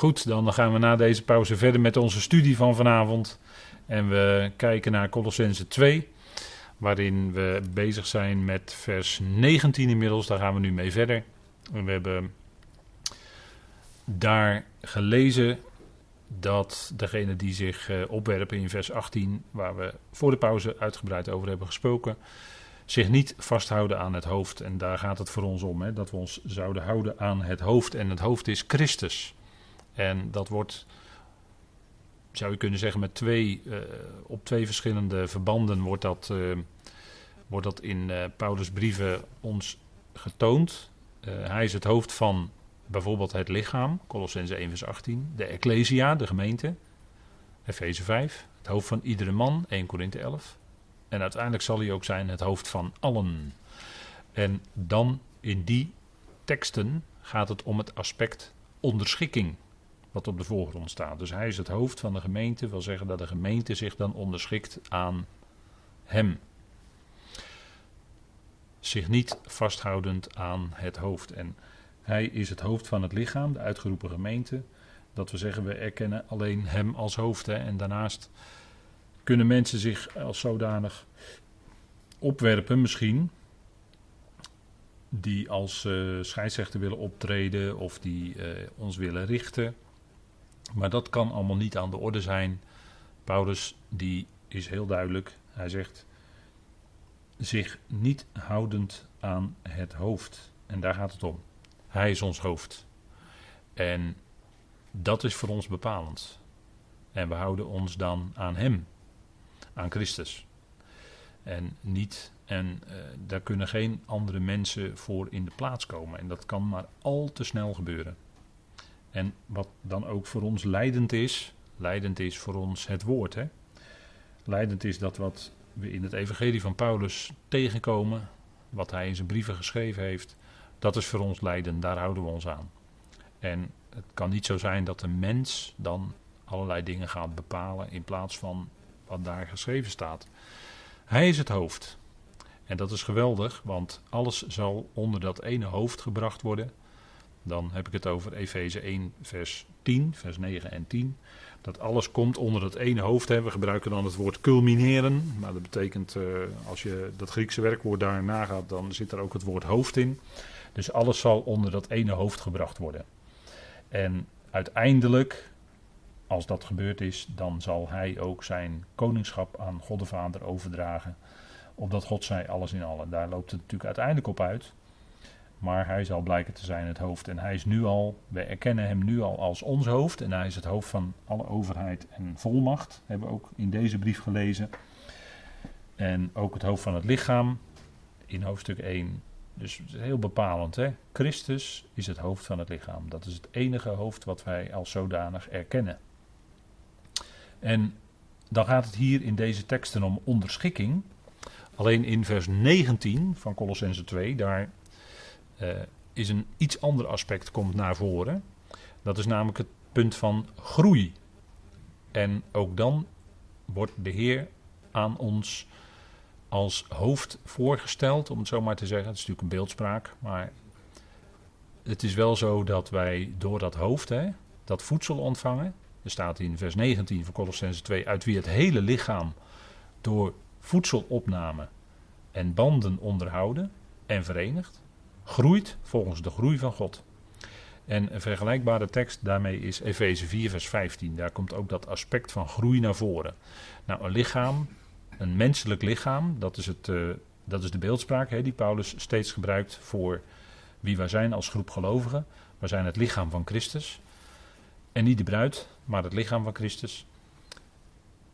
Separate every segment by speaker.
Speaker 1: Goed, dan gaan we na deze pauze verder met onze studie van vanavond. En we kijken naar Colossense 2, waarin we bezig zijn met vers 19 inmiddels. Daar gaan we nu mee verder. En we hebben daar gelezen dat degene die zich eh, opwerpen in vers 18, waar we voor de pauze uitgebreid over hebben gesproken, zich niet vasthouden aan het hoofd. En daar gaat het voor ons om, hè, dat we ons zouden houden aan het hoofd. En het hoofd is Christus. En dat wordt, zou je kunnen zeggen, met twee, uh, op twee verschillende verbanden wordt dat, uh, wordt dat in uh, Paulus' brieven ons getoond. hij is het hoofd van bijvoorbeeld het lichaam, Colossense 1 vers 18. De Ecclesia, de gemeente, Efeze 5. Het hoofd van iedere man, 1 Korinthe 11. En uiteindelijk zal hij ook zijn het hoofd van allen. En dan in die teksten gaat het om het aspect onderschikking wat op de voorgrond staat. Dus hij is het hoofd van de gemeente, wil zeggen dat de gemeente zich dan onderschikt aan hem. Zich niet vasthoudend aan het hoofd. En hij is het hoofd van het lichaam, de uitgeroepen gemeente. Dat we zeggen, we erkennen alleen hem als hoofd. En daarnaast kunnen mensen zich als zodanig opwerpen, misschien. Die als uh, scheidsrechter willen optreden of die uh, ons willen richten. Maar dat kan allemaal niet aan de orde zijn. Paulus die is heel duidelijk. Hij zegt zich niet houdend aan het hoofd. En daar gaat het om. Hij is ons hoofd. En dat is voor ons bepalend. En we houden ons dan aan Hem, aan Christus. En niet, en uh, daar kunnen geen andere mensen voor in de plaats komen. En dat kan maar al te snel gebeuren. En wat dan ook voor ons leidend is, leidend is voor ons het woord. Hè? Leidend is dat wat we in het evangelie van Paulus tegenkomen, wat hij in zijn brieven geschreven heeft, dat is voor ons leidend, daar houden we ons aan. En het kan niet zo zijn dat een mens dan allerlei dingen gaat bepalen in plaats van wat daar geschreven staat. Hij is het hoofd. En dat is geweldig, want alles zal onder dat ene hoofd gebracht worden. Dan heb ik het over Efeze 1, vers 10, vers 9 en 10. Dat alles komt onder dat ene hoofd. We gebruiken dan het woord culmineren. Maar dat betekent, uh, als je dat Griekse werkwoord daar nagaat, dan zit er ook het woord hoofd in. Dus alles zal onder dat ene hoofd gebracht worden. En uiteindelijk, als dat gebeurd is, dan zal hij ook zijn koningschap aan God de Vader overdragen. Opdat God zij alles in allen. Daar loopt het natuurlijk uiteindelijk op uit. Maar hij zal blijken te zijn het hoofd. En hij is nu al, we erkennen hem nu al als ons hoofd. En hij is het hoofd van alle overheid en volmacht. Hebben we ook in deze brief gelezen. En ook het hoofd van het lichaam. In hoofdstuk 1. Dus heel bepalend. Hè? Christus is het hoofd van het lichaam. Dat is het enige hoofd wat wij als zodanig erkennen. En dan gaat het hier in deze teksten om onderschikking. Alleen in vers 19 van Colossense 2, daar is een iets ander aspect komt naar voren. Dat is namelijk het punt van groei. En ook dan wordt de Heer aan ons als hoofd voorgesteld, om het zo maar te zeggen. Het is natuurlijk een beeldspraak, maar het is wel zo dat wij door dat hoofd, hè, dat voedsel ontvangen. Er staat in vers 19 van Colossense 2, uit wie het hele lichaam door voedselopname en banden onderhouden en verenigd groeit volgens de groei van God. En een vergelijkbare tekst daarmee is Efeze 4, vers 15. Daar komt ook dat aspect van groei naar voren. Nou, een lichaam, een menselijk lichaam, dat is, het, uh, dat is de beeldspraak hè, die Paulus steeds gebruikt voor wie wij zijn als groep gelovigen. We zijn het lichaam van Christus. En niet de bruid, maar het lichaam van Christus.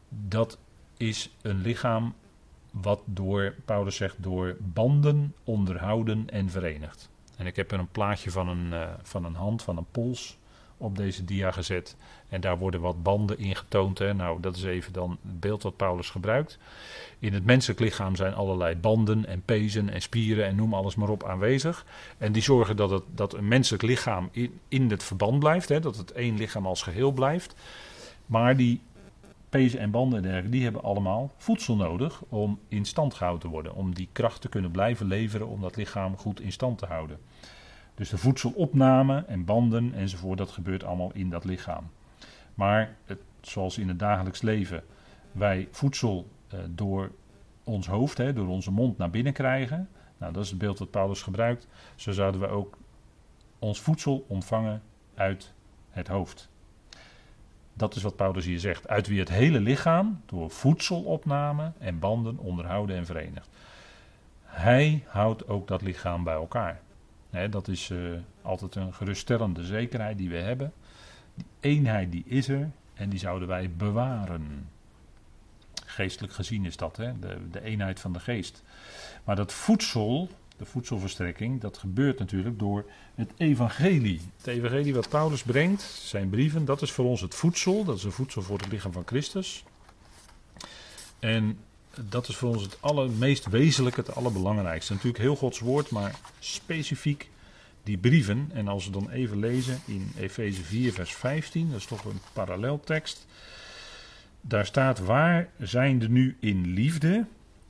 Speaker 1: Dat is een lichaam wat door, Paulus zegt, door banden onderhouden en verenigd. En ik heb er een plaatje van een, uh, van een hand, van een pols op deze dia gezet. En daar worden wat banden in getoond. Hè. Nou, dat is even dan het beeld wat Paulus gebruikt. In het menselijk lichaam zijn allerlei banden en pezen en spieren en noem alles maar op aanwezig. En die zorgen dat, het, dat een menselijk lichaam in, in het verband blijft. Hè, dat het één lichaam als geheel blijft. Maar die pezen en banden en dergelijke, die hebben allemaal voedsel nodig om in stand gehouden te worden. Om die kracht te kunnen blijven leveren om dat lichaam goed in stand te houden. Dus de voedselopname en banden enzovoort, dat gebeurt allemaal in dat lichaam. Maar het, zoals in het dagelijks leven wij voedsel eh, door ons hoofd, hè, door onze mond naar binnen krijgen. Nou, dat is het beeld dat Paulus gebruikt. Zo zouden we ook ons voedsel ontvangen uit het hoofd. Dat is wat Paulus hier zegt. Uit wie het hele lichaam door voedselopname en banden onderhouden en verenigt. Hij houdt ook dat lichaam bij elkaar. dat is uh, altijd een geruststellende zekerheid die we hebben. Die eenheid die is er en die zouden wij bewaren. Geestelijk gezien is dat, hè? De, de eenheid van de geest. Maar dat voedsel, de voedselverstrekking, dat gebeurt natuurlijk door het evangelie. Het evangelie wat Paulus brengt, zijn brieven, dat is voor ons het voedsel. Dat is een voedsel voor het lichaam van Christus. En dat is voor ons het allermeest wezenlijke, het allerbelangrijkste. Natuurlijk heel Gods woord, maar specifiek die brieven. En als we dan even lezen in Efeze 4, vers 15, dat is toch een paralleltekst. Daar staat: Waar zijnde nu in liefde,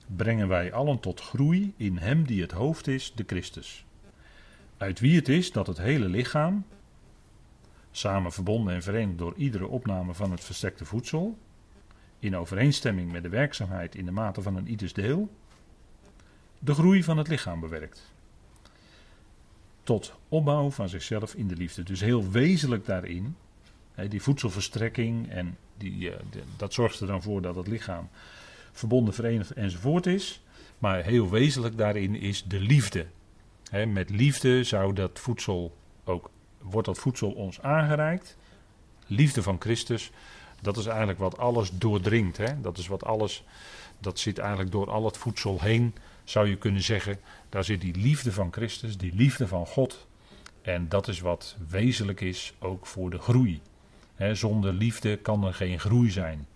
Speaker 1: brengen wij allen tot groei in Hem die het hoofd is, de Christus. Uit wie het is dat het hele lichaam, samen verbonden en verenigd door iedere opname van het verstekte voedsel, in overeenstemming met de werkzaamheid in de mate van een ieders deel, de groei van het lichaam bewerkt. Tot opbouw van zichzelf in de liefde. Dus heel wezenlijk daarin, die voedselverstrekking en die, eh, dat zorgt er dan voor dat het lichaam verbonden, verenigd enzovoort is. Maar heel wezenlijk daarin is de liefde. met liefde zou dat voedsel ook, wordt dat voedsel ons aangereikt. Liefde van Christus, dat is eigenlijk wat alles doordringt. Dat is wat alles, dat zit eigenlijk door al het voedsel heen, zou je kunnen zeggen. Daar zit die liefde van Christus, die liefde van God. En dat is wat wezenlijk is ook voor de groei. zonder liefde kan er geen groei zijn.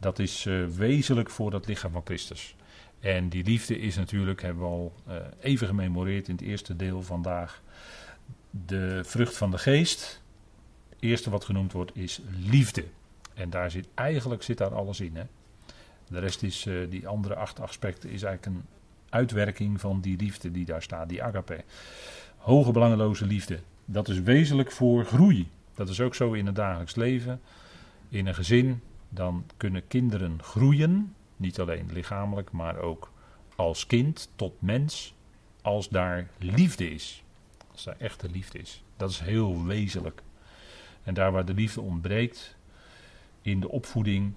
Speaker 1: Dat is uh, wezenlijk voor het lichaam van Christus. En die liefde is natuurlijk, hebben we al uh, even gememoreerd in het eerste deel vandaag, de vrucht van de geest. Het eerste wat genoemd wordt is liefde. En daar zit, eigenlijk zit daar alles in. Hè? De rest is, uh, die andere acht aspecten, is eigenlijk een uitwerking van die liefde die daar staat, die agape. Hoge belangeloze liefde. Dat is wezenlijk voor groei. Dat is ook zo in het dagelijks leven. In een gezin, dan kunnen kinderen groeien. Niet alleen lichamelijk, maar ook als kind tot mens. Als daar liefde is. Als daar echte liefde is. Dat is heel wezenlijk. En daar waar de liefde ontbreekt, in de opvoeding,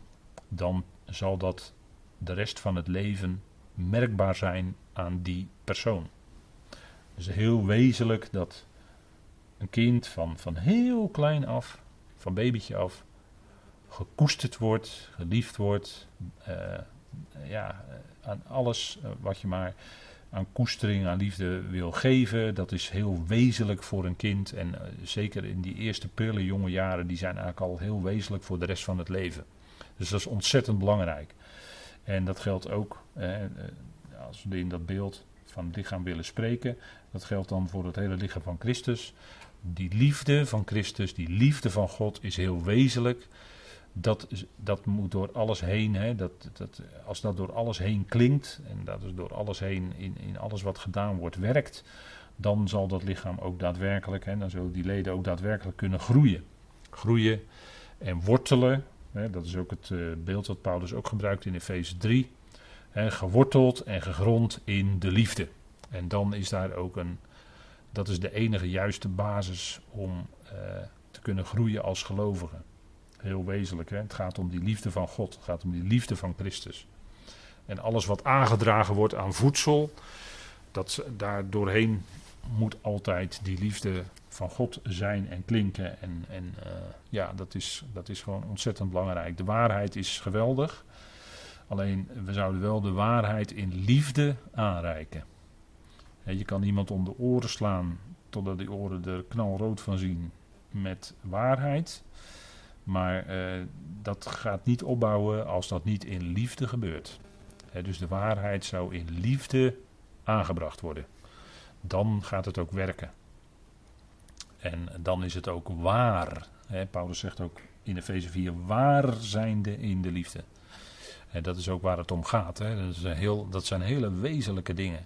Speaker 1: dan zal dat de rest van het leven merkbaar zijn aan die persoon. Dus heel wezenlijk dat een kind van, van heel klein af, van babytje af, gekoesterd wordt, geliefd wordt. Uh, ja, aan alles eh, wat je maar aan koestering, aan liefde wil geven. Dat is heel wezenlijk voor een kind. En eh, zeker in die eerste prille jonge jaren, die zijn eigenlijk al heel wezenlijk voor de rest van het leven. Dus dat is ontzettend belangrijk. En dat geldt ook, eh, als we in dat beeld van het lichaam willen spreken, dat geldt dan voor het hele lichaam van Christus. Die liefde van Christus, die liefde van God is heel wezenlijk dat, dat moet door alles heen, hè, dat, dat, als dat door alles heen klinkt en dat is door alles heen in, in alles wat gedaan wordt werkt, dan zal dat lichaam ook daadwerkelijk, hè, dan zullen die leden ook daadwerkelijk kunnen groeien. Groeien en wortelen, hè, dat is ook het uh, beeld dat Paulus ook gebruikt in Efeze 3. Hè, geworteld en gegrond in de liefde. En dan is daar ook een, dat is de enige juiste basis om uh, te kunnen groeien als gelovigen heel wezenlijk. Hè? Het gaat om die liefde van God. Het gaat om die liefde van Christus. En alles wat aangedragen wordt aan voedsel, dat daar doorheen moet altijd die liefde van God zijn en klinken. En, en uh, ja, dat is, dat is gewoon ontzettend belangrijk. De waarheid is geweldig. Alleen we zouden wel de waarheid in liefde aanreiken. Je kan iemand om de oren slaan totdat die oren er knalrood van zien met waarheid. Maar uh, dat gaat niet opbouwen als dat niet in liefde gebeurt. dus de waarheid zou in liefde aangebracht worden. Dan gaat het ook werken. En dan is het ook waar. Paulus zegt ook in Efeze 4: waar zijnde in de liefde. En dat is ook waar het om gaat. Dat, is heel, dat zijn hele wezenlijke dingen.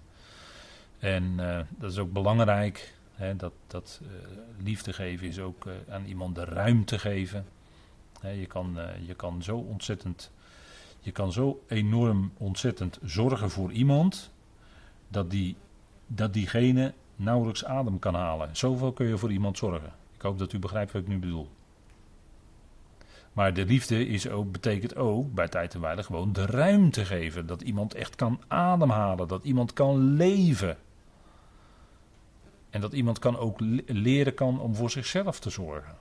Speaker 1: En uh, dat is ook belangrijk dat dat uh, liefde geven is ook aan iemand de ruimte geven. Je, kan, uh, je kan zo ontzettend, je kan zo enorm ontzettend zorgen voor iemand dat, die, dat diegene nauwelijks adem kan halen. Zoveel kun je voor iemand zorgen. Ik hoop dat u begrijpt wat ik nu bedoel. Maar de liefde is ook, betekent ook bij tijd en wijle gewoon de ruimte geven. Dat iemand echt kan ademhalen. Dat iemand kan leven. En dat iemand kan ook leren kan om voor zichzelf te zorgen.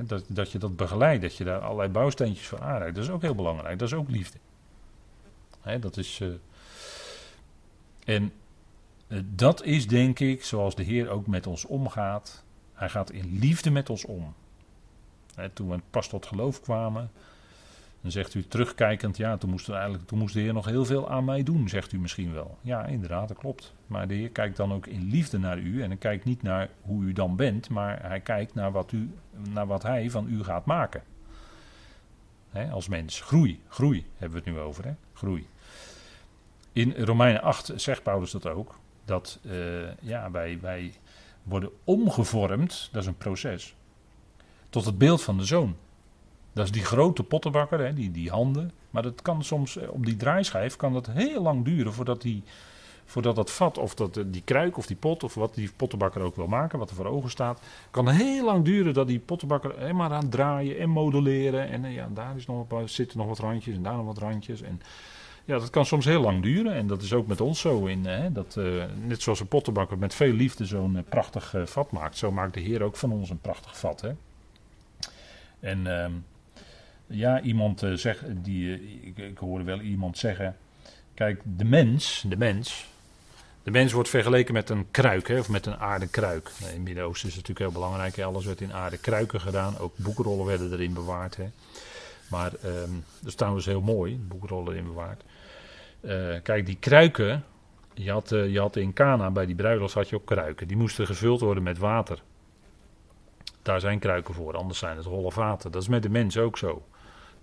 Speaker 1: Dat, dat je dat begeleidt, dat je daar allerlei bouwsteentjes voor aanreikt. Dat is ook heel belangrijk. Dat is ook liefde. dat is. Uh, en uh, dat is denk ik zoals de Heer ook met ons omgaat. Hij gaat in liefde met ons om toen we pas tot geloof kwamen, dan zegt u terugkijkend, ja, toen moest, eigenlijk, toen moest de Heer nog heel veel aan mij doen, zegt u misschien wel. Ja, inderdaad, dat klopt. Maar de Heer kijkt dan ook in liefde naar u en hij kijkt niet naar hoe u dan bent, maar hij kijkt naar wat, u, naar wat hij van u gaat maken. als mens. Groei, groei hebben we het nu over, hè? groei. In Romeinen 8 zegt Paulus dat ook, dat uh, ja, wij, wij worden omgevormd, dat is een proces tot het beeld van de zoon. Dat is die grote pottenbakker, hè, die, die handen. Maar dat kan soms eh, op die draaischijf kan dat heel lang duren voordat, die, voordat dat vat of dat, eh, die kruik of die pot of wat die pottenbakker ook wil maken, wat er voor ogen staat. Kan heel lang duren dat die pottenbakker helemaal aan het draaien en modelleren. En eh, ja, daar is nog, zitten nog wat randjes en daar nog wat randjes. En ja, dat kan soms heel lang duren. En dat is ook met ons zo. In, hè, dat, net zoals een pottenbakker met veel liefde zo'n prachtig vat maakt. Zo maakt de Heer ook van ons een prachtig vat. Hè. En ehm, ja, iemand uh, zegt, die, uh, ik, ik, hoorde wel iemand zeggen, kijk, de mens, de mens, de mens wordt vergeleken met een kruik, hè, of met een aardekruik. In het Midden-Oosten is het natuurlijk heel belangrijk, alles werd in aardekruiken gedaan, ook boekrollen werden erin bewaard. Hè. Maar um, dat is trouwens heel mooi, boekrollen erin bewaard. Kijk, die kruiken, je had, je had in Cana bij die bruiloft had je ook kruiken, die moesten gevuld worden met water. Daar zijn kruiken voor, anders zijn het holle vaten. Dat is met de mens ook zo.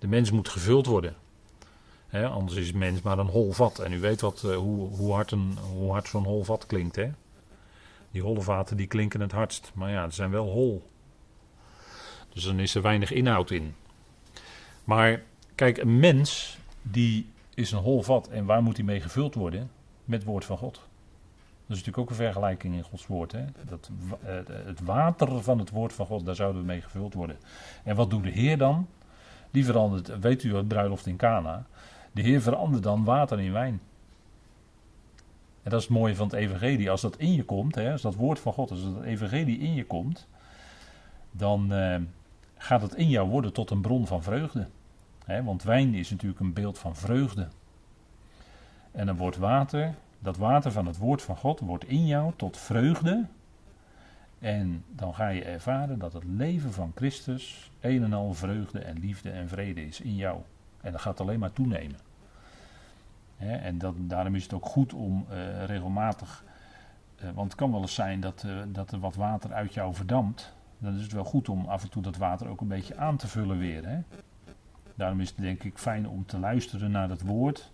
Speaker 1: De mens moet gevuld worden. anders is mens maar een hol vat. En u weet wat, uh, hoe, hoe hard, een, hard zo'n hol vat klinkt. Hè? Die holle vaten die klinken het hardst. Maar ja, ze zijn wel hol. Dus dan is er weinig inhoud in. Maar kijk, een mens die is een hol vat. En waar moet hij mee gevuld worden? Met het woord van God. Dat is natuurlijk ook een vergelijking in Gods woord. Dat, eh, het water van het woord van God, daar zouden we mee gevuld worden. En wat doet de Heer dan? Die verandert, weet u het bruiloft in Cana? De Heer verandert dan water in wijn. En dat is het mooie van het evangelie. Als dat in je komt, hè, als dat woord van God, als dat evangelie in je komt, dan eh, gaat het in jou worden tot een bron van vreugde. Hè, want wijn is natuurlijk een beeld van vreugde. En dan wordt water, dat water van het woord van God wordt in jou tot vreugde. En dan ga je ervaren dat het leven van Christus een en al vreugde en liefde en vrede is in jou. En dat gaat alleen maar toenemen. en dat, daarom is het ook goed om uh, regelmatig, uh, want het kan wel eens zijn dat, uh, dat er wat water uit jou verdampt. Dan is het wel goed om af en toe dat water ook een beetje aan te vullen weer. Daarom is het denk ik fijn om te luisteren naar het woord.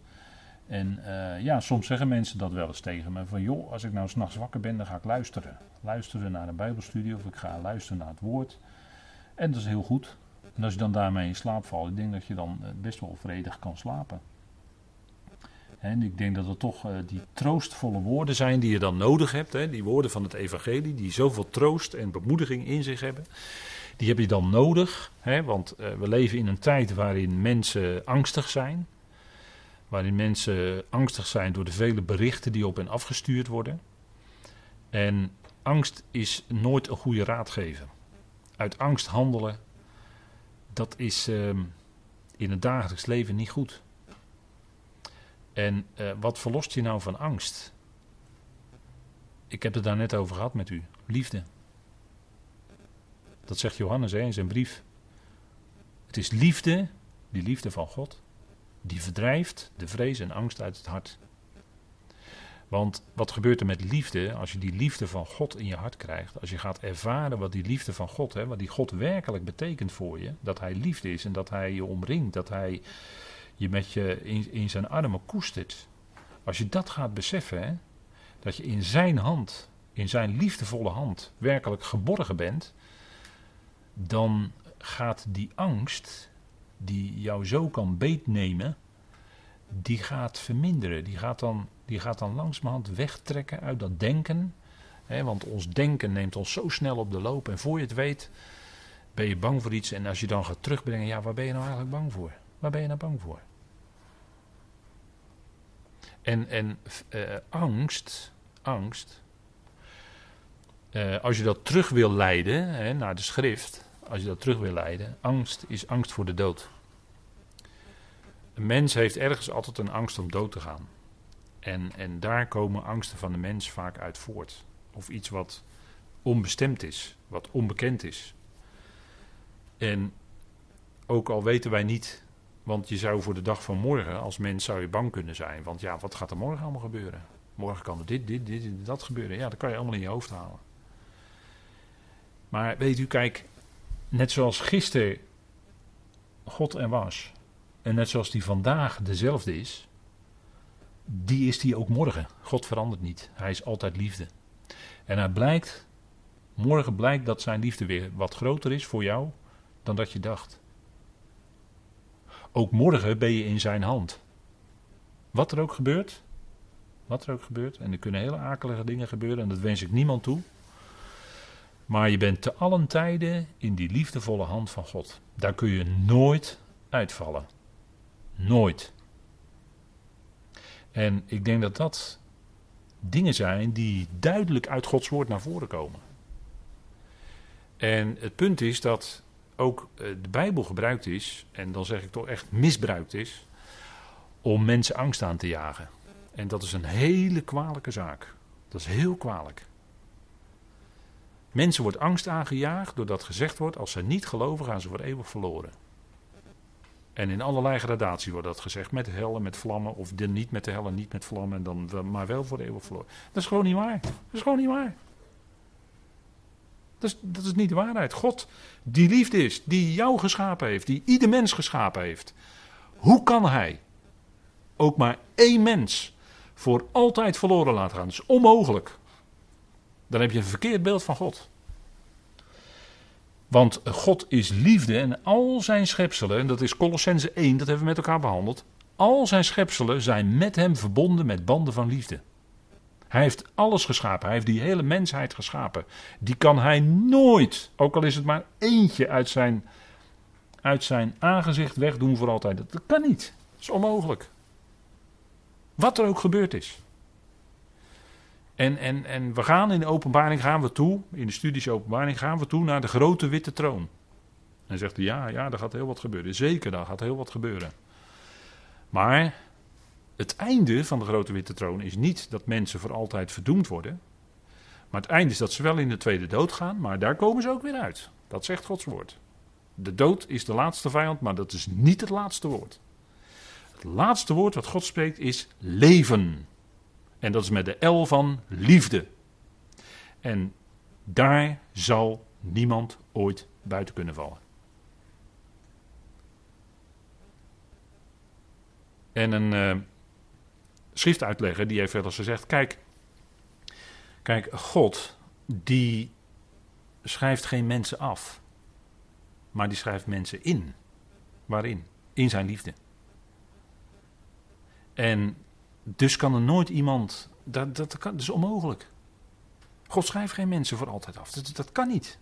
Speaker 1: En uh, ja, soms zeggen mensen dat wel eens tegen me. Van joh, als ik nou s'nachts wakker ben, dan ga ik luisteren. Luisteren naar een bijbelstudie of ik ga luisteren naar het woord. En dat is heel goed. En als je dan daarmee in slaap valt, ik denk dat je dan eh, best wel vredig kan slapen. En ik denk dat het toch uh, die troostvolle woorden zijn die je dan nodig hebt. Hè, die woorden van het evangelie, die zoveel troost en bemoediging in zich hebben. Die heb je dan nodig, hè, want we leven in een tijd waarin mensen angstig zijn waarin mensen angstig zijn door de vele berichten die op hen afgestuurd worden. En angst is nooit een goede raadgever. Uit angst handelen, dat is ehm, in het dagelijks leven niet goed. En uh, wat verlost je nou van angst? Ik heb het daar net over gehad met u. Liefde. Dat zegt Johannes hè, in zijn brief. Het is liefde, die liefde van God, die verdrijft de vrees en angst uit het hart. Want wat gebeurt er met liefde als je die liefde van God in je hart krijgt? Als je gaat ervaren wat die liefde van God, hè, wat die God werkelijk betekent voor je. Dat Hij liefde is en dat Hij je omringt, dat Hij je met je in, in zijn armen koestert. Als je dat gaat beseffen, hè, dat je in zijn hand in zijn liefdevolle hand werkelijk geborgen bent, dan gaat die angst die jou zo kan beetnemen, die gaat verminderen. Die gaat dan, die gaat dan langzamerhand wegtrekken uit dat denken. Hè, want ons denken neemt ons zo snel op de loop. En voor je het weet, ben je bang voor iets. En als je dan gaat terugbrengen, ja, waar ben je nou eigenlijk bang voor? Waar ben je nou bang voor? En, en uh, angst, angst, uh, als je dat terug wil leiden hè, naar de schrift, als je dat terug wil leiden, angst is angst voor de dood. Een mens heeft ergens altijd een angst om dood te gaan. En, en daar komen angsten van de mens vaak uit voort. Of iets wat onbestemd is, wat onbekend is. En ook al weten wij niet, want je zou voor de dag van morgen als mens zou je bang kunnen zijn. Want ja, wat gaat er morgen allemaal gebeuren? Morgen kan er dit, dit, dit, dat gebeuren. Ja, dat kan je allemaal in je hoofd halen. Maar weet u, kijk, net zoals gisteren God er was, en net zoals die vandaag dezelfde is, die is die ook morgen. God verandert niet. Hij is altijd liefde. En hij blijkt, morgen blijkt dat zijn liefde weer wat groter is voor jou dan dat je dacht. Ook morgen ben je in zijn hand. Wat er ook gebeurt, wat er ook gebeurt, en er kunnen hele akelige dingen gebeuren, en dat wens ik niemand toe. Maar je bent te allen tijden in die liefdevolle hand van God. Daar kun je nooit uitvallen. Nooit. En ik denk dat dat dingen zijn die duidelijk uit Gods woord naar voren komen. En het punt is dat ook eh, de Bijbel gebruikt is, en dan zeg ik toch echt misbruikt is, om mensen angst aan te jagen. En dat is een hele kwalijke zaak. Dat is heel kwalijk. Mensen wordt angst aangejaagd doordat gezegd wordt: als ze niet geloven, gaan ze voor eeuwig verloren. En in allerlei gradatie wordt dat gezegd: met en met vlammen, of niet met de hel en niet met vlammen, dan, maar wel voor eeuwig verloren. Dat is gewoon niet waar. Dat is gewoon niet waar. Dat is, dat is niet de waarheid. God, die liefde is, die jou geschapen heeft, die ieder mens geschapen heeft. Hoe kan hij ook maar één mens voor altijd verloren laten gaan? Dat is onmogelijk. Dan heb je een verkeerd beeld van God. Want God is liefde en al zijn schepselen, en dat is Colossense 1, dat hebben we met elkaar behandeld. Al zijn schepselen zijn met hem verbonden met banden van liefde. Hij heeft alles geschapen. Hij heeft die hele mensheid geschapen. Die kan hij nooit, ook al is het maar eentje uit zijn, uit zijn aangezicht wegdoen voor altijd. Dat, kan niet. Dat is onmogelijk. Wat er ook gebeurd is. En, en, en we gaan in de openbaring gaan we toe, in de studies openbaring gaan we toe naar de grote witte troon. En zegt hij, ja, ja, daar gaat heel wat gebeuren. Zeker, daar gaat heel wat gebeuren. Maar het einde van de grote witte troon is niet dat mensen voor altijd verdoemd worden. Maar het einde is dat ze wel in de tweede dood gaan, maar daar komen ze ook weer uit. Dat zegt Gods woord. De dood is de laatste vijand, maar dat is niet het laatste woord. Het laatste woord wat God spreekt is leven. En dat is met de L van liefde. En daar zal niemand ooit buiten kunnen vallen. En een uh, schriftuitlegger die heeft eens gezegd: kijk, kijk, God die schrijft geen mensen af, maar die schrijft mensen in. Waarin? In zijn liefde. En dus kan er nooit iemand. Dat, dat, kan, is onmogelijk. God schrijft geen mensen voor altijd af. Dat, dat kan niet.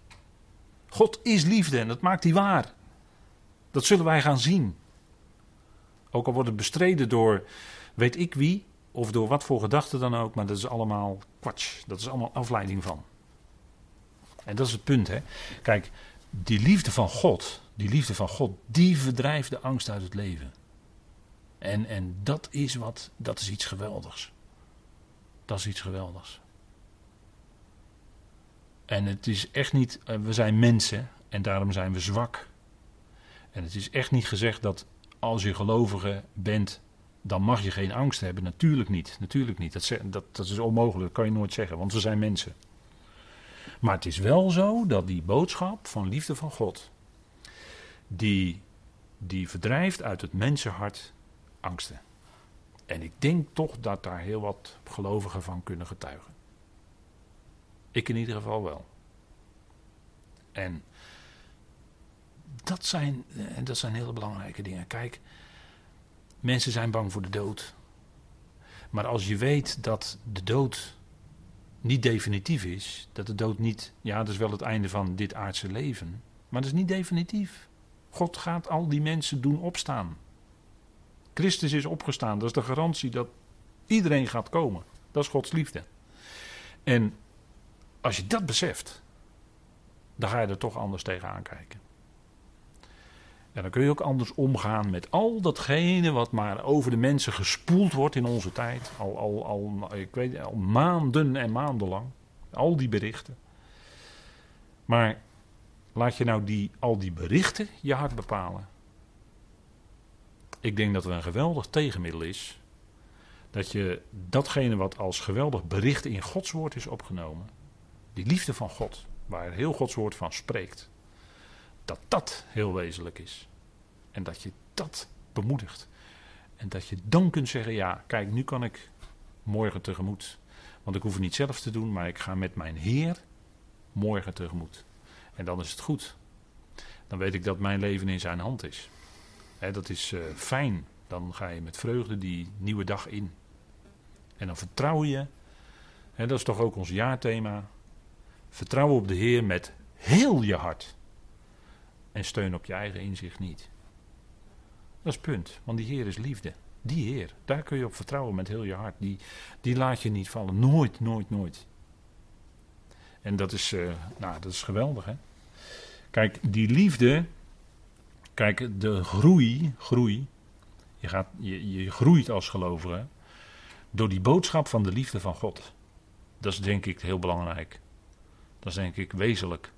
Speaker 1: God is liefde en dat maakt hij waar. Dat zullen wij gaan zien. Ook al wordt het bestreden door weet ik wie, of door wat voor gedachten dan ook, maar dat is allemaal kwats. Dat is allemaal afleiding van. En dat is het punt, hè. Kijk, die liefde van God, die liefde van God, die verdrijft de angst uit het leven. En, en dat is wat, dat is iets geweldigs. Dat is iets geweldigs. En het is echt niet, eh, we zijn mensen en daarom zijn we zwak. En het is echt niet gezegd dat als je gelovige bent, dan mag je geen angst hebben. Natuurlijk niet, natuurlijk niet. Dat, dat, dat is onmogelijk, dat kan je nooit zeggen, want we zijn mensen. Maar het is wel zo dat die boodschap van liefde van God, die, die verdrijft uit het mensenhart angsten. En ik denk toch dat daar heel wat gelovigen van kunnen getuigen. Ik in ieder geval wel. En dat zijn, en dat zijn hele belangrijke dingen. Kijk, mensen zijn bang voor de dood. Maar als je weet dat de dood niet definitief is, dat de dood niet, ja, dat is wel het einde van dit aardse leven, maar dat is niet definitief. God gaat al die mensen doen opstaan. Christus is opgestaan, dat is de garantie dat iedereen gaat komen. Dat is Gods liefde. En als je dat beseft, dan ga je er toch anders tegenaan kijken. En dan kun je ook anders omgaan met al datgene wat maar over de mensen gespoeld wordt in onze tijd. Al, al, al, ik weet, al maanden en maanden lang. Al die berichten. Maar laat je nou die, al die berichten je hart bepalen. Ik denk dat er een geweldig tegenmiddel is. Dat je datgene wat als geweldig bericht in Gods woord is opgenomen. Die liefde van God, waar heel Gods woord van spreekt dat dat heel wezenlijk is. En dat je dat bemoedigt. En dat je dan kunt zeggen: ja, kijk, nu kan ik morgen tegemoet. Want ik hoef het niet zelf te doen, maar ik ga met mijn Heer morgen tegemoet. En dan is het goed. Dan weet ik dat mijn leven in zijn hand is. Dat is uh, fijn. Dan ga je met vreugde die nieuwe dag in. En dan vertrouw je. dat is toch ook ons jaarthema. Vertrouwen op de Heer met heel je hart. En steun op je eigen inzicht niet. Dat is punt. Want die Heer is liefde. Die Heer, daar kun je op vertrouwen met heel je hart. Die, die laat je niet vallen. Nooit, nooit, nooit. En dat is, uh, nou, dat is geweldig, hè? Kijk, die liefde. Kijk, de groei, groei. Je, gaat, je, je groeit als gelovige. Door die boodschap van de liefde van God. Dat is denk ik heel belangrijk. Dat is denk ik wezenlijk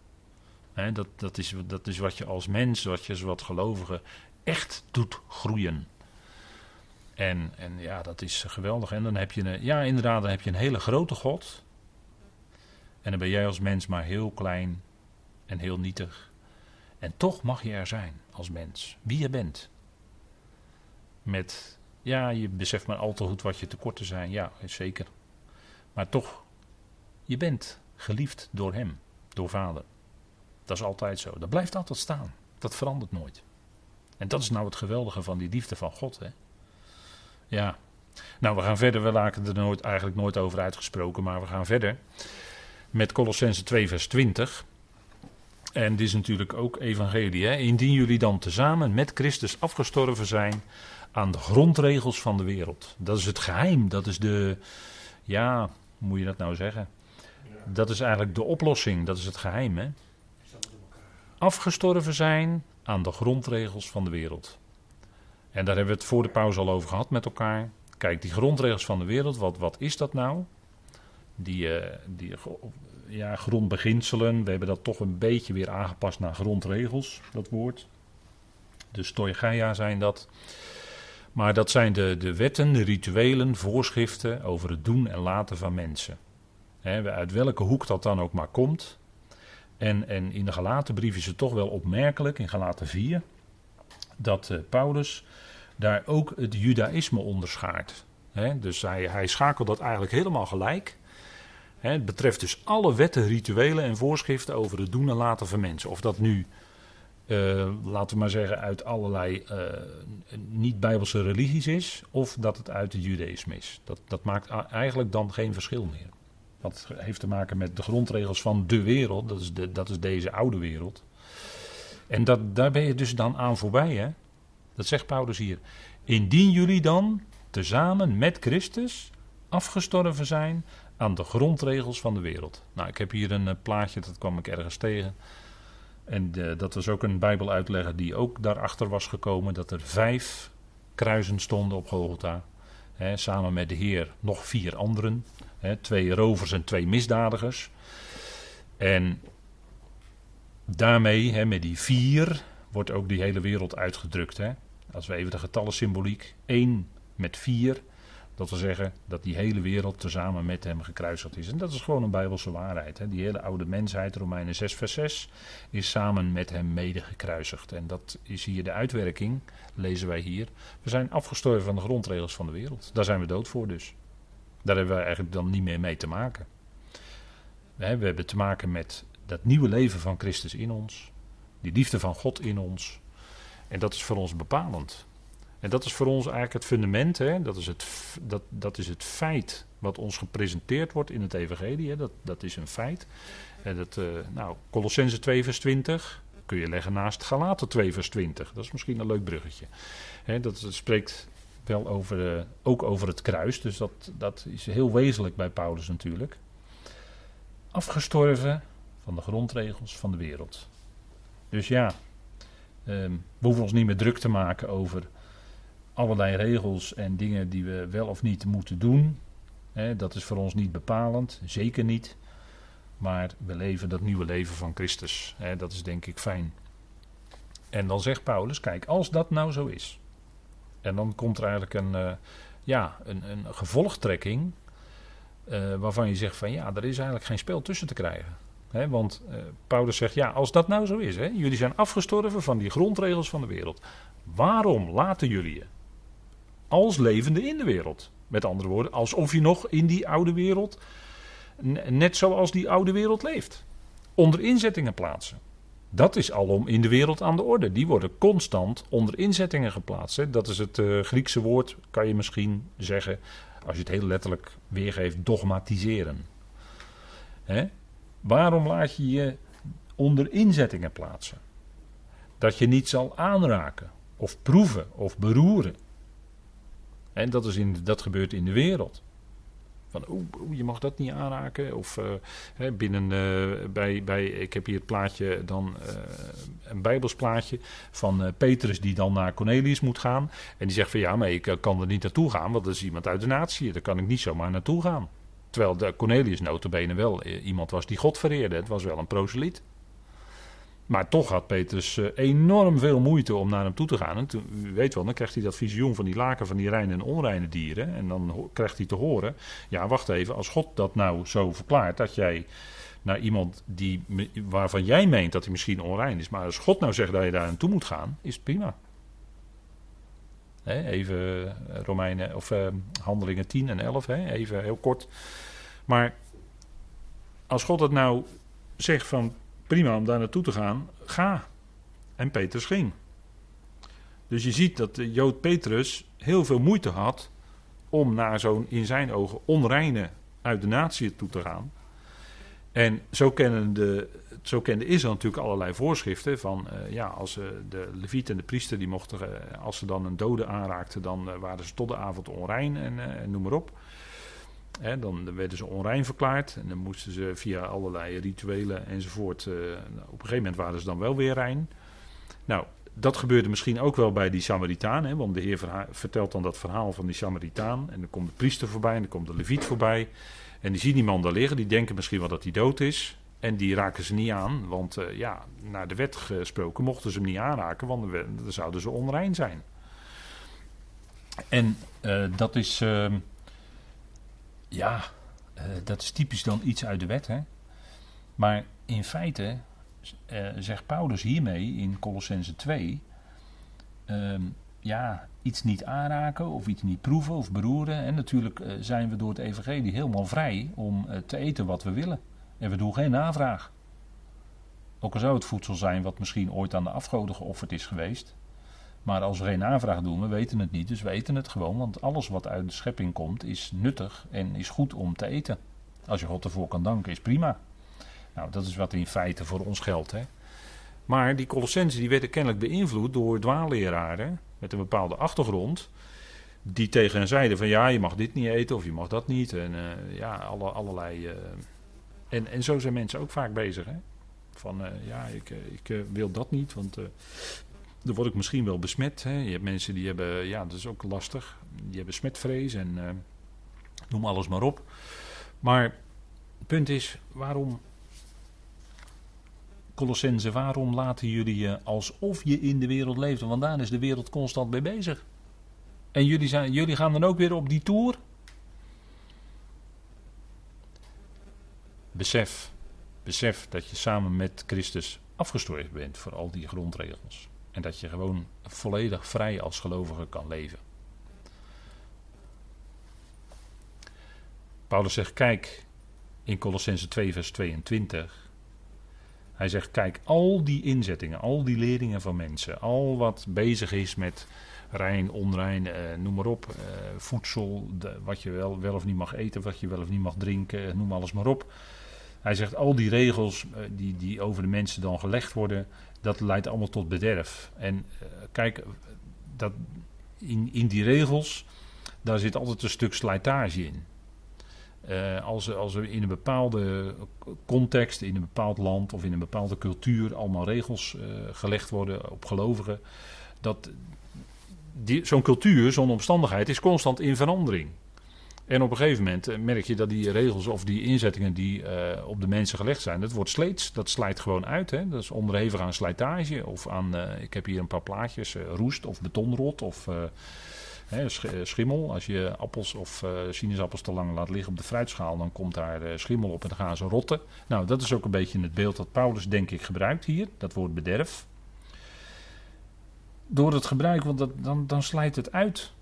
Speaker 1: dat, dat, is, dat is wat je als mens, wat je als wat gelovige echt doet groeien. En, en ja, dat is geweldig. En dan heb je, een, ja, inderdaad, dan heb je een hele grote God. En dan ben jij als mens maar heel klein en heel nietig. En toch mag je er zijn als mens, wie je bent. Met, ja, je beseft maar al te goed wat je tekorten zijn, ja, zeker. Maar toch, je bent geliefd door Hem, door Vader. Dat is altijd zo. Dat blijft altijd staan. Dat verandert nooit. En dat is nou het geweldige van die liefde van God. Hè? Ja. Nou, we gaan verder. We laken er nooit, eigenlijk nooit over uitgesproken. Maar we gaan verder met Colossense 2, vers 20. En dit is natuurlijk ook evangelie. Hè? Indien jullie dan tezamen met Christus afgestorven zijn aan de grondregels van de wereld. Dat is het geheim. Dat is de. Ja, hoe moet je dat nou zeggen? Dat is eigenlijk de oplossing. Dat is het geheim. Hè? afgestorven zijn aan de grondregels van de wereld. En daar hebben we het voor de pauze al over gehad met elkaar. Kijk, die grondregels van de wereld, wat, wat is dat nou? Die, uh, die ja, grondbeginselen, we hebben dat toch een beetje weer aangepast naar grondregels, dat woord. De stoigaia zijn dat. Maar dat zijn de, de wetten, de rituelen, voorschriften over het doen en laten van mensen. He, uit welke hoek dat dan ook maar komt. En, en in de gelaten brief is het toch wel opmerkelijk, in gelaten 4, dat uh, Paulus daar ook het judaïsme onderschaart. dus hij, hij schakelt dat eigenlijk helemaal gelijk. Het betreft dus alle wetten, rituelen en voorschriften over het doen en laten van mensen. Of dat nu, uh, laten we maar zeggen, uit allerlei uh, niet-bijbelse religies is, of dat het uit het judaïsme is. Dat, dat maakt eigenlijk dan geen verschil meer. Dat heeft te maken met de grondregels van de wereld. Dat is, de, dat is deze oude wereld. En dat, daar ben je dus dan aan voorbij. Hè? Dat zegt Paulus hier. Indien jullie dan tezamen met Christus afgestorven zijn aan de grondregels van de wereld. Nou, ik heb hier een uh, plaatje, dat kwam ik ergens tegen. En uh, dat was ook een Bijbeluitlegger die ook daarachter was gekomen dat er vijf kruisen stonden op Golgotha. Hè, samen met de Heer nog vier anderen twee rovers en twee misdadigers. En daarmee, met die vier, wordt ook die hele wereld uitgedrukt. Als we even de getallen symboliek, één met vier, dat wil zeggen dat die hele wereld tezamen met hem gekruisigd is. En dat is gewoon een bijbelse waarheid. Hè? Die hele oude mensheid, Romeinen 6 vers 6, is samen met hem mede gekruisigd. En dat is hier de uitwerking, lezen wij hier. We zijn afgestorven van de grondregels van de wereld. Daar zijn we dood voor dus. Daar hebben we eigenlijk dan niet meer mee te maken. we hebben te maken met dat nieuwe leven van Christus in ons. Die liefde van God in ons. En dat is voor ons bepalend. En dat is voor ons eigenlijk het fundament. Hè? Dat, is het, dat, dat is het feit wat ons gepresenteerd wordt in het evangelie. Hè? Dat, dat is een feit. En dat, uh, nou, Colossense 2 vers 20 kun je leggen naast Galaten 2 vers 20. Dat is misschien een leuk bruggetje. Hè, dat, spreekt wel over, uh, ook over het kruis. Dus dat, dat is heel wezenlijk bij Paulus natuurlijk. Afgestorven van de grondregels van de wereld. Dus ja, um, we hoeven ons niet meer druk te maken over allerlei regels en dingen die we wel of niet moeten doen. dat is voor ons niet bepalend, zeker niet. Maar we leven dat nieuwe leven van Christus. dat is denk ik fijn. En dan zegt Paulus: kijk, als dat nou zo is. En dan komt er eigenlijk een, uh, ja, een, een gevolgtrekking. Uh, waarvan je zegt: van ja, er is eigenlijk geen spel tussen te krijgen. Want uh, Paulus zegt: ja, als dat nou zo is, jullie zijn afgestorven van die grondregels van de wereld. Waarom laten jullie je als levende in de wereld? Met andere woorden, alsof je nog in die oude wereld, net zoals die oude wereld leeft, onder inzettingen plaatsen. Dat is alom in de wereld aan de orde. Die worden constant onder inzettingen geplaatst. Dat is het uh, Griekse woord, kan je misschien zeggen, als je het heel letterlijk weergeeft, dogmatiseren. Hè? Waarom laat je je onder inzettingen plaatsen? Dat je niet zal aanraken, of proeven, of beroeren. En dat, is in, dat gebeurt in de wereld. Van, oeh, je mag dat niet aanraken. Of uh, binnen, uh, bij, bij, ik heb hier het plaatje dan, uh, een bijbelsplaatje van Petrus die dan naar Cornelius moet gaan. En die zegt van, ja, maar ik kan er niet naartoe gaan, want dat is iemand uit de natie. Daar kan ik niet zomaar naartoe gaan. Terwijl de Cornelius notabene wel iemand was die God vereerde. Het was wel een proseliet. Maar toch had Petrus uh, enorm veel moeite om naar hem toe te gaan. En toen, weet wel, dan krijgt hij dat visioen van die laken van die reine en onreine dieren. En dan krijgt hij te horen: ja, wacht even, als God dat nou zo verklaart dat jij naar iemand die, waarvan jij meent dat hij misschien onrein is, maar als God nou zegt dat je daar naartoe moet gaan, is het prima. Even eh, Romeinen of uh, Handelingen 10 en 11, he, even heel kort. Maar als God het nou zegt van prima om daar naartoe te gaan, ga. En Petrus ging. Dus je ziet dat de Jood Petrus heel veel moeite had om naar zo'n in zijn ogen onreine uit de natie toe te gaan. En zo, kennen de, zo kende Israël natuurlijk allerlei voorschriften van, uh, ja, als uh, de leviet en de priester, die mochten, uh, als ze dan een dode aanraakten, dan waren ze tot de avond onrein en, en noem maar op dan werden ze onrein verklaard en dan moesten ze via allerlei rituelen enzovoort. Uh, op een gegeven moment waren ze dan wel weer rein. Nou, dat gebeurde misschien ook wel bij die Samaritaan, hè, want de Heer vertelt dan dat verhaal van die Samaritaan. En dan komt de priester voorbij en dan komt de leviet voorbij. En die zien die man daar liggen, die denken misschien wel dat hij dood is. En die raken ze niet aan, want uh, ja, naar de wet gesproken mochten ze hem niet aanraken, want dan zouden ze onrein zijn. En uh, dat is ehm, ja, uh, dat is typisch dan iets uit de wet. Hè? Maar in feite uh, zegt Paulus hiermee in Colossense 2... Uh, ja, iets niet aanraken of iets niet proeven of beroeren. En natuurlijk uh, zijn we door het evangelie helemaal vrij om te eten wat we willen. En we doen geen navraag. Ook al zou het voedsel zijn wat misschien ooit aan de afgoden geofferd is geweest. Maar als we geen aanvraag doen, we weten het niet, dus we eten het gewoon. Want alles wat uit de schepping komt is nuttig en is goed om te eten. Als je God ervoor kan danken, is prima. Nou, dat is wat in feite voor ons geldt. Hè. Maar die Colossensen die werden kennelijk beïnvloed door dwaalleraren met een bepaalde achtergrond. Die tegen hen zeiden van ja, je mag dit niet eten of je mag dat niet. En uh, ja, alle, allerlei... Uh, en, en zo zijn mensen ook vaak bezig. Hè. Van uh, ja, ik, ik wil dat niet, want dan word ik misschien wel besmet. Hè. Je hebt mensen die hebben, ja, dat is ook lastig. Die hebben smetvrees en uh, noem alles maar op. Maar het punt is, waarom, Colossense, waarom laten jullie je alsof je in de wereld leeft? Want daar is de wereld constant mee bezig. En jullie, zijn, jullie gaan dan ook weer op die tour? Besef, besef dat je samen met Christus afgestorven bent voor al die grondregels. En dat je gewoon volledig vrij als gelovige kan leven. Paulus zegt: Kijk, in Colossense 2, vers 22. Hij zegt: Kijk, al die inzettingen, al die leringen van mensen, al wat bezig is met rein, onrein, eh, noem maar op, eh, voedsel, de, wat je wel, wel of niet mag eten, wat je wel of niet mag drinken, noem alles maar op. Hij zegt: Al die regels eh, die, die over de mensen dan gelegd worden, dat leidt allemaal tot bederf. En eh, kijk, dat, in, in die regels, daar zit altijd een stuk slijtage in. Uh, als, als er in een bepaalde context, in een bepaald land of in een bepaalde cultuur allemaal regels gelegd worden op gelovigen, dat zo'n cultuur, zo'n omstandigheid is constant in verandering. En op een gegeven moment eh, merk je dat die regels of die inzettingen die uh, op de mensen gelegd zijn, dat wordt sleets, dat slijt gewoon uit. Hè? Dat is onderhevig aan slijtage of aan, uh, ik heb hier een paar plaatjes, roest of betonrot of schimmel. Als je appels of sinaasappels te lang laat liggen op de fruitschaal, dan komt daar schimmel op en dan gaan ze rotten. Nou, dat is ook een beetje het beeld dat Paulus denk ik gebruikt hier, dat woord bederf. Door het gebruik, want dat, dan, dan slijt het uit.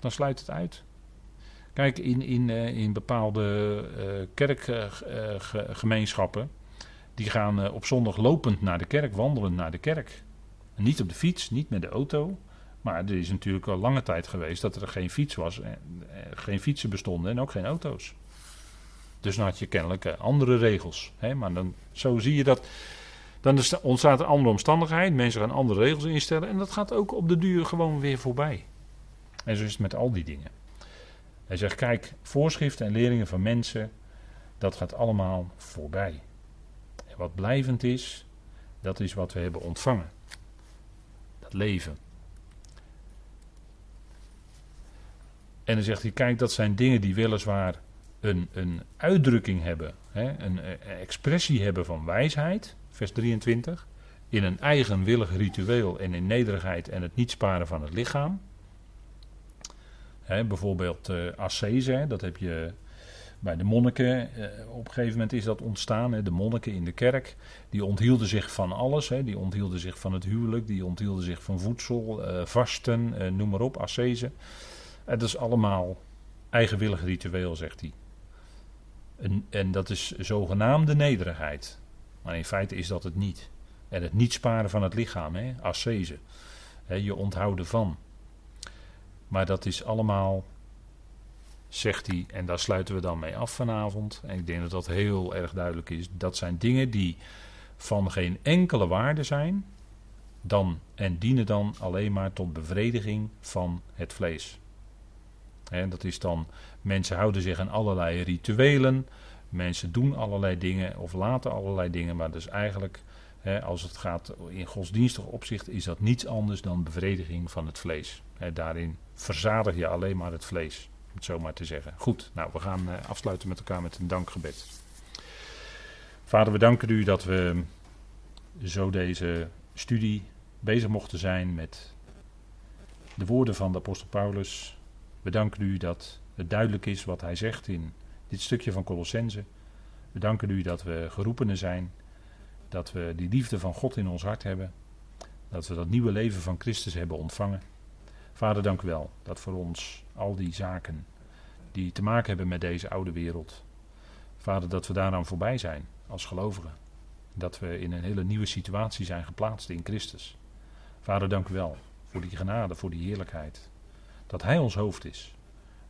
Speaker 1: Dan slijt het uit. Kijk, in, in, uh, in bepaalde uh, kerkgemeenschappen, die gaan op zondag lopend naar de kerk, wandelen naar de kerk. Niet op de fiets, niet met de auto. Maar er is natuurlijk al lange tijd geweest dat er geen fiets was, geen fietsen bestonden en ook geen auto's. Dus dan had je kennelijk andere regels. Maar dan, zo zie je dat. Dan ontstaat een andere omstandigheid, mensen gaan andere regels instellen en dat gaat ook op de duur gewoon weer voorbij. En zo is het met al die dingen. Hij zegt: kijk, voorschriften en leringen van mensen, dat gaat allemaal voorbij. En wat blijvend is, dat is wat we hebben ontvangen. Dat leven. En dan zegt hij: kijk, dat zijn dingen die weliswaar een, een uitdrukking hebben, hè, een, een expressie hebben van wijsheid, vers 23. In een eigenwillig ritueel en in nederigheid en het niet sparen van het lichaam bijvoorbeeld uh, ascese, dat heb je bij de monniken. Uh, op een gegeven moment is dat ontstaan. De monniken in de kerk, die onthielden zich van alles. Die onthielden zich van het huwelijk, die onthielden zich van voedsel, uh, vasten, noem maar op, ascese. Het is allemaal eigenwillig ritueel, zegt hij. En, en dat is zogenaamde nederigheid. Maar in feite is dat het niet. En het niet sparen van het lichaam, hè, ascese. Je onthouden van. Maar dat is allemaal, zegt hij, en daar sluiten we dan mee af vanavond. En ik denk dat dat heel erg duidelijk is. Dat zijn dingen die van geen enkele waarde zijn. Dan, en dienen dan alleen maar tot bevrediging van het vlees. En dat is dan, mensen houden zich aan allerlei rituelen. Mensen doen allerlei dingen of laten allerlei dingen. Maar dus eigenlijk, als het gaat in godsdienstig opzicht, is dat niets anders dan bevrediging van het vlees. Daarin verzadig je alleen maar het vlees. Om het zo maar te zeggen. Goed, nou we gaan uh, afsluiten met elkaar met een dankgebed. Vader, we danken u dat we zo deze studie bezig mochten zijn met de woorden van de apostel Paulus. We danken u dat het duidelijk is wat hij zegt in dit stukje van Colossense. We danken u dat we geroepenen zijn, dat we die liefde van God in ons hart hebben, dat we dat nieuwe leven van Christus hebben ontvangen. Vader, dank u wel dat voor ons al die zaken die te maken hebben met deze oude wereld, Vader, dat we daaraan voorbij zijn als gelovigen. Dat we in een hele nieuwe situatie zijn geplaatst in Christus. Vader, dank u wel voor die genade, voor die heerlijkheid. Dat Hij ons hoofd is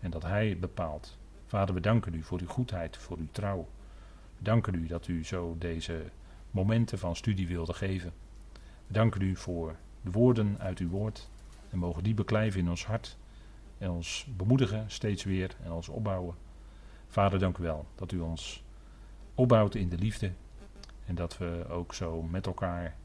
Speaker 1: en dat Hij bepaalt. Vader, we danken u voor uw goedheid, voor uw trouw. We danken u dat u zo deze momenten van studie wilde geven. We danken u voor de woorden uit uw woord. En mogen die beklijven in ons hart. En ons bemoedigen steeds weer en ons opbouwen. Vader, dank u wel dat u ons opbouwt in de liefde. En dat we ook zo met elkaar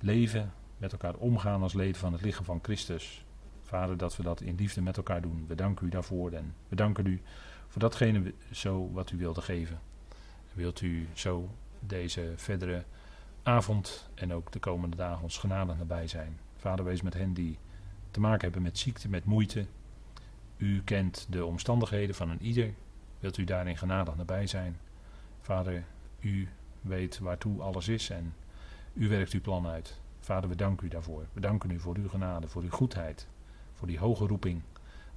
Speaker 1: leven, met elkaar omgaan als leden van het lichaam van Christus. Vader, dat we dat in liefde met elkaar doen. We danken u daarvoor en we danken u voor datgene zo wat u wilde geven. Wilt u zo deze verdere avond en ook de komende dagen ons genade nabij zijn. Vader, wees met hen die te maken hebben met ziekte, met moeite. U kent de omstandigheden van een ieder. Wilt u daarin genadig nabij zijn? Vader, u weet waartoe alles is en u werkt uw plan uit. Vader, we danken u daarvoor. We danken u voor uw genade, voor uw goedheid, voor die hoge roeping.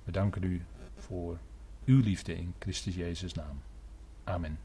Speaker 1: We danken u voor uw liefde in Christus Jezus' naam. Amen.